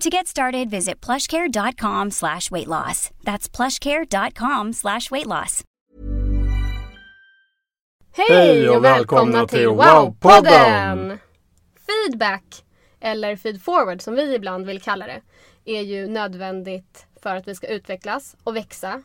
To get started, visit plushcare.com slash weight loss. That's plushcare.com slash weight loss. Hej och välkomna till Wow-podden! Feedback, eller feedforward som vi ibland vill kalla det, är ju nödvändigt för att vi ska utvecklas och växa.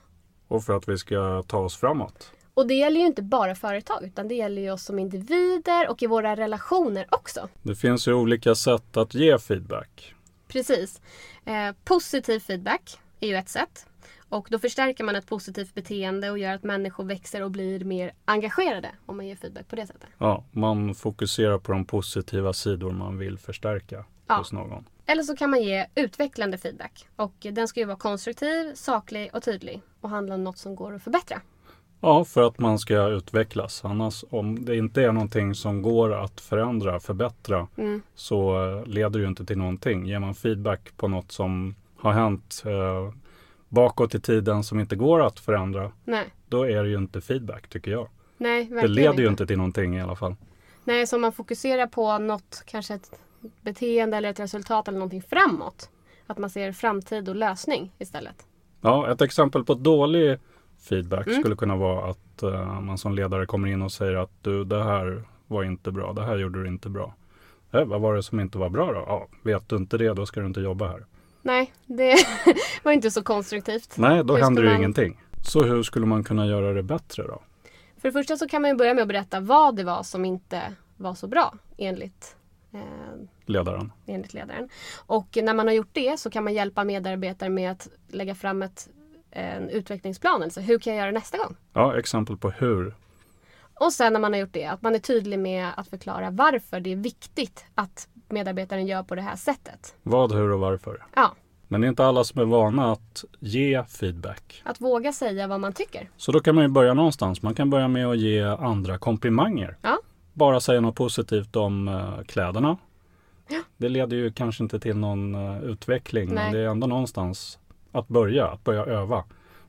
Och för att vi ska ta oss framåt. Och det gäller ju inte bara företag utan det gäller ju oss som individer och i våra relationer också. Det finns ju olika sätt att ge feedback. Precis. Eh, positiv feedback är ju ett sätt. Och då förstärker man ett positivt beteende och gör att människor växer och blir mer engagerade om man ger feedback på det sättet. Ja, man fokuserar på de positiva sidor man vill förstärka Ja. hos någon. Eller så kan man ge utvecklande feedback. Och den ska ju vara konstruktiv, saklig och tydlig och handla om något som går att förbättra. Ja, för att man ska utvecklas. Annars om det inte är någonting som går att förändra, förbättra, Mm. så eh, leder det ju inte till någonting. Ger man feedback på något som har hänt eh, bakåt i tiden som inte går att förändra, Nej, då är det ju inte feedback tycker jag. nej Det leder ju inte till någonting i alla fall. Nej, så om man fokuserar på något, kanske ett beteende eller ett resultat eller någonting framåt. Att man ser framtid och lösning istället. Ja, ett exempel på dålig feedback Mm. skulle kunna vara att eh, man som ledare kommer in och säger att du, det här var inte bra, det här gjorde du inte bra. Eh, vad var det som inte var bra då? Ja, vet du inte det, då ska du inte jobba här. Nej, det var inte så konstruktivt. Nej, då Hur händer ju man- ingenting. Så hur skulle man kunna göra det bättre då? För det första så kan man ju börja med att berätta vad det var som inte var så bra enligt, eh, Ledaren. enligt ledaren. Och när man har gjort det så kan man hjälpa medarbetare med att lägga fram ett, en utvecklingsplan. Alltså hur kan jag göra nästa gång? Ja, exempel på hur. Och sen när man har gjort det, att man är tydlig med att förklara varför det är viktigt att medarbetaren gör på det här sättet. Vad, hur och varför. Ja, Men det är inte alla som är vana att ge feedback. att våga säga vad man tycker. Så då kan man ju börja någonstans. Man kan börja med att ge andra komplimanger. Ja. Bara säga något positivt om eh, kläderna. Det leder ju kanske inte till någon eh, utveckling. Nej. Men det är ändå någonstans att börja. Att börja öva.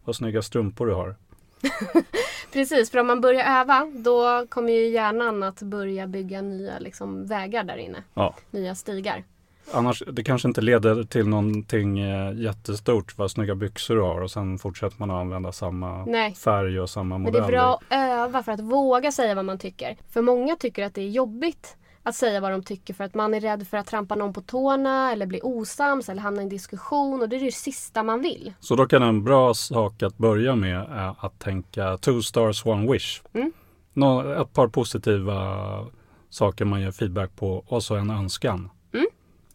Vad snygga strumpor du har. Precis, för om man börjar öva då kommer ju hjärnan att börja bygga nya liksom, vägar där inne. Ja. Nya stigar. Annars, det kanske inte leder till någonting eh, jättestort. Vad snygga byxor du har. Och sen fortsätter man att använda samma Nej. färg och samma Men det modell. är bra att öva för att våga säga vad man tycker. För många tycker att det är jobbigt att säga vad de tycker för att man är rädd för att trampa någon på tårna eller bli osams eller hamna i en diskussion och det är det sista man vill. Så då kan en bra sak att börja med är att tänka two stars one wish. Mm. Nå, ett par positiva saker man ger feedback på och så en önskan.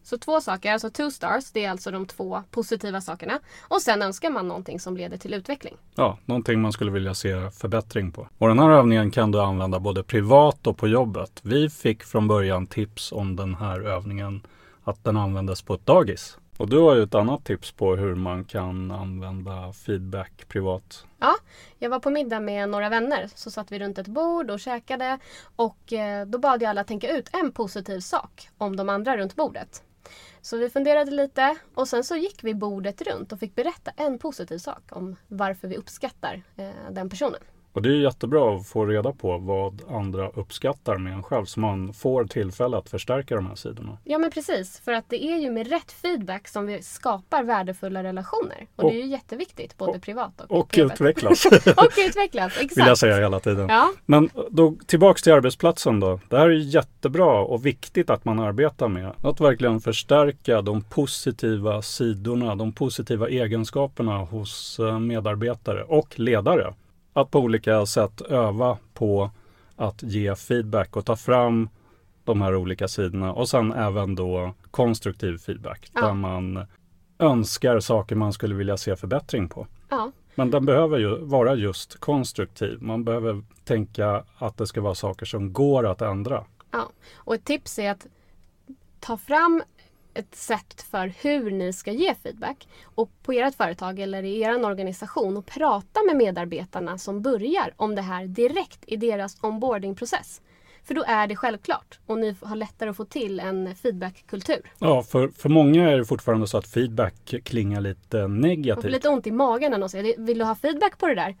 Så två saker, alltså two stars, det är alltså de två positiva sakerna. Och sen önskar man någonting som leder till utveckling. Ja, någonting man skulle vilja se förbättring på. Och den här övningen kan du använda både privat och på jobbet. Vi fick från början tips om den här övningen att den användes på ett dagis. Och du har ju ett annat tips på hur man kan använda feedback privat. Ja, jag var på middag med några vänner. Så satt vi runt ett bord och käkade. Och eh, då bad jag alla tänka ut en positiv sak om de andra runt bordet. Så vi funderade lite och sen så gick vi bordet runt och fick berätta en positiv sak om varför vi uppskattar eh, den personen. Och det är jättebra att få reda på vad andra uppskattar med en själv så man får tillfälle att förstärka de här sidorna. Ja men precis, för att det är ju med rätt feedback som vi skapar värdefulla relationer. Och, Och- det är ju jätteviktigt, både och- privat och, Och jobbet. utvecklas, och utvecklas, exakt. vill jag säga hela tiden. Ja, Men då tillbaks till arbetsplatsen då. Det här är jättebra och viktigt att man arbetar med. Att verkligen förstärka de positiva sidorna, de positiva egenskaperna hos eh, medarbetare och ledare. Att på olika sätt öva på att ge feedback och ta fram de här olika sidorna och sen även då konstruktiv feedback Ja. där man önskar saker man skulle vilja se förbättring på. Ja, Men den behöver ju vara just konstruktiv. Man behöver tänka att det ska vara saker som går att ändra. ja. Och ett tips är att ta fram ett sätt för hur ni ska ge feedback och på ert företag eller i er organisation och prata med medarbetarna som börjar om det här direkt i deras onboardingprocess. För då är det självklart och ni har lättare att få till en feedbackkultur. Ja, för, för många är det fortfarande så att feedback klingar lite Man får negativt. lite ont i magen när någon säger vill du ha feedback på det där?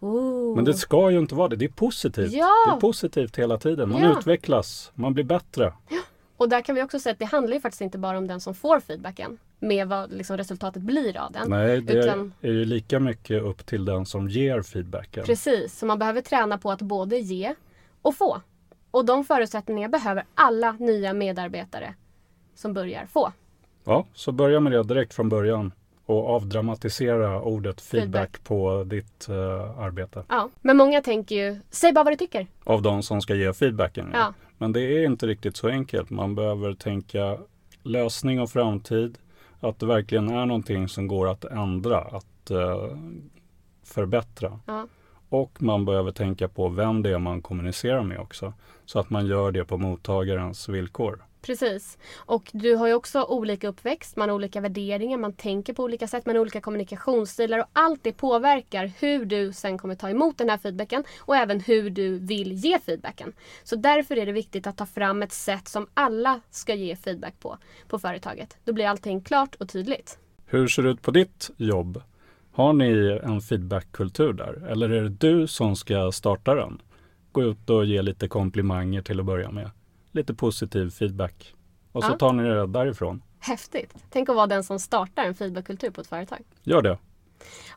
Oh. Men det ska ju inte vara det. Det är positivt. Ja. Det är positivt hela tiden. Man Ja. utvecklas, man blir bättre. Och där kan vi också säga att det handlar ju faktiskt inte bara om den som får feedbacken med vad liksom resultatet blir av den. Nej, det Utan- är ju lika mycket upp till den som ger feedbacken. Precis, så man behöver träna på att både ge och få. Och de förutsättningarna behöver alla nya medarbetare som börjar få. Ja, så börja med det direkt från början och avdramatisera ordet feedback, Feedback. på ditt eh, arbete. Ja. Men många tänker ju, säg bara vad du tycker. Av de som ska ge feedbacken. Ja. Men det är inte riktigt så enkelt. Man behöver tänka lösning och framtid. Att det verkligen är någonting som går att ändra, att eh, förbättra. Ja. Och man behöver tänka på vem det är man kommunicerar med också. Så att man gör det på mottagarens villkor. Precis. Och du har ju också olika uppväxt, man har olika värderingar, man tänker på olika sätt, man har olika kommunikationsstilar och allt det påverkar hur du sen kommer ta emot den här feedbacken och även hur du vill ge feedbacken. Så därför är det viktigt att ta fram ett sätt som alla ska ge feedback på, på företaget. Då blir allting klart och tydligt. Hur ser det ut på ditt jobb? Har ni en feedbackkultur där? Eller är det du som ska starta den? Gå ut och ge lite komplimanger till att börja med. Lite positiv feedback. Och så Ja. tar ni det därifrån. Häftigt! Tänk att vara den som startar en feedbackkultur på ett företag. Gör det.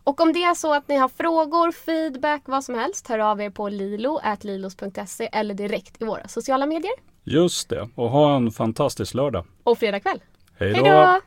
Och om det är så att ni har frågor, feedback, vad som helst, hör av er på lilo.lilos.se eller direkt i våra sociala medier. Just det. Och ha en fantastisk lördag. Och fredag kväll. Hej då!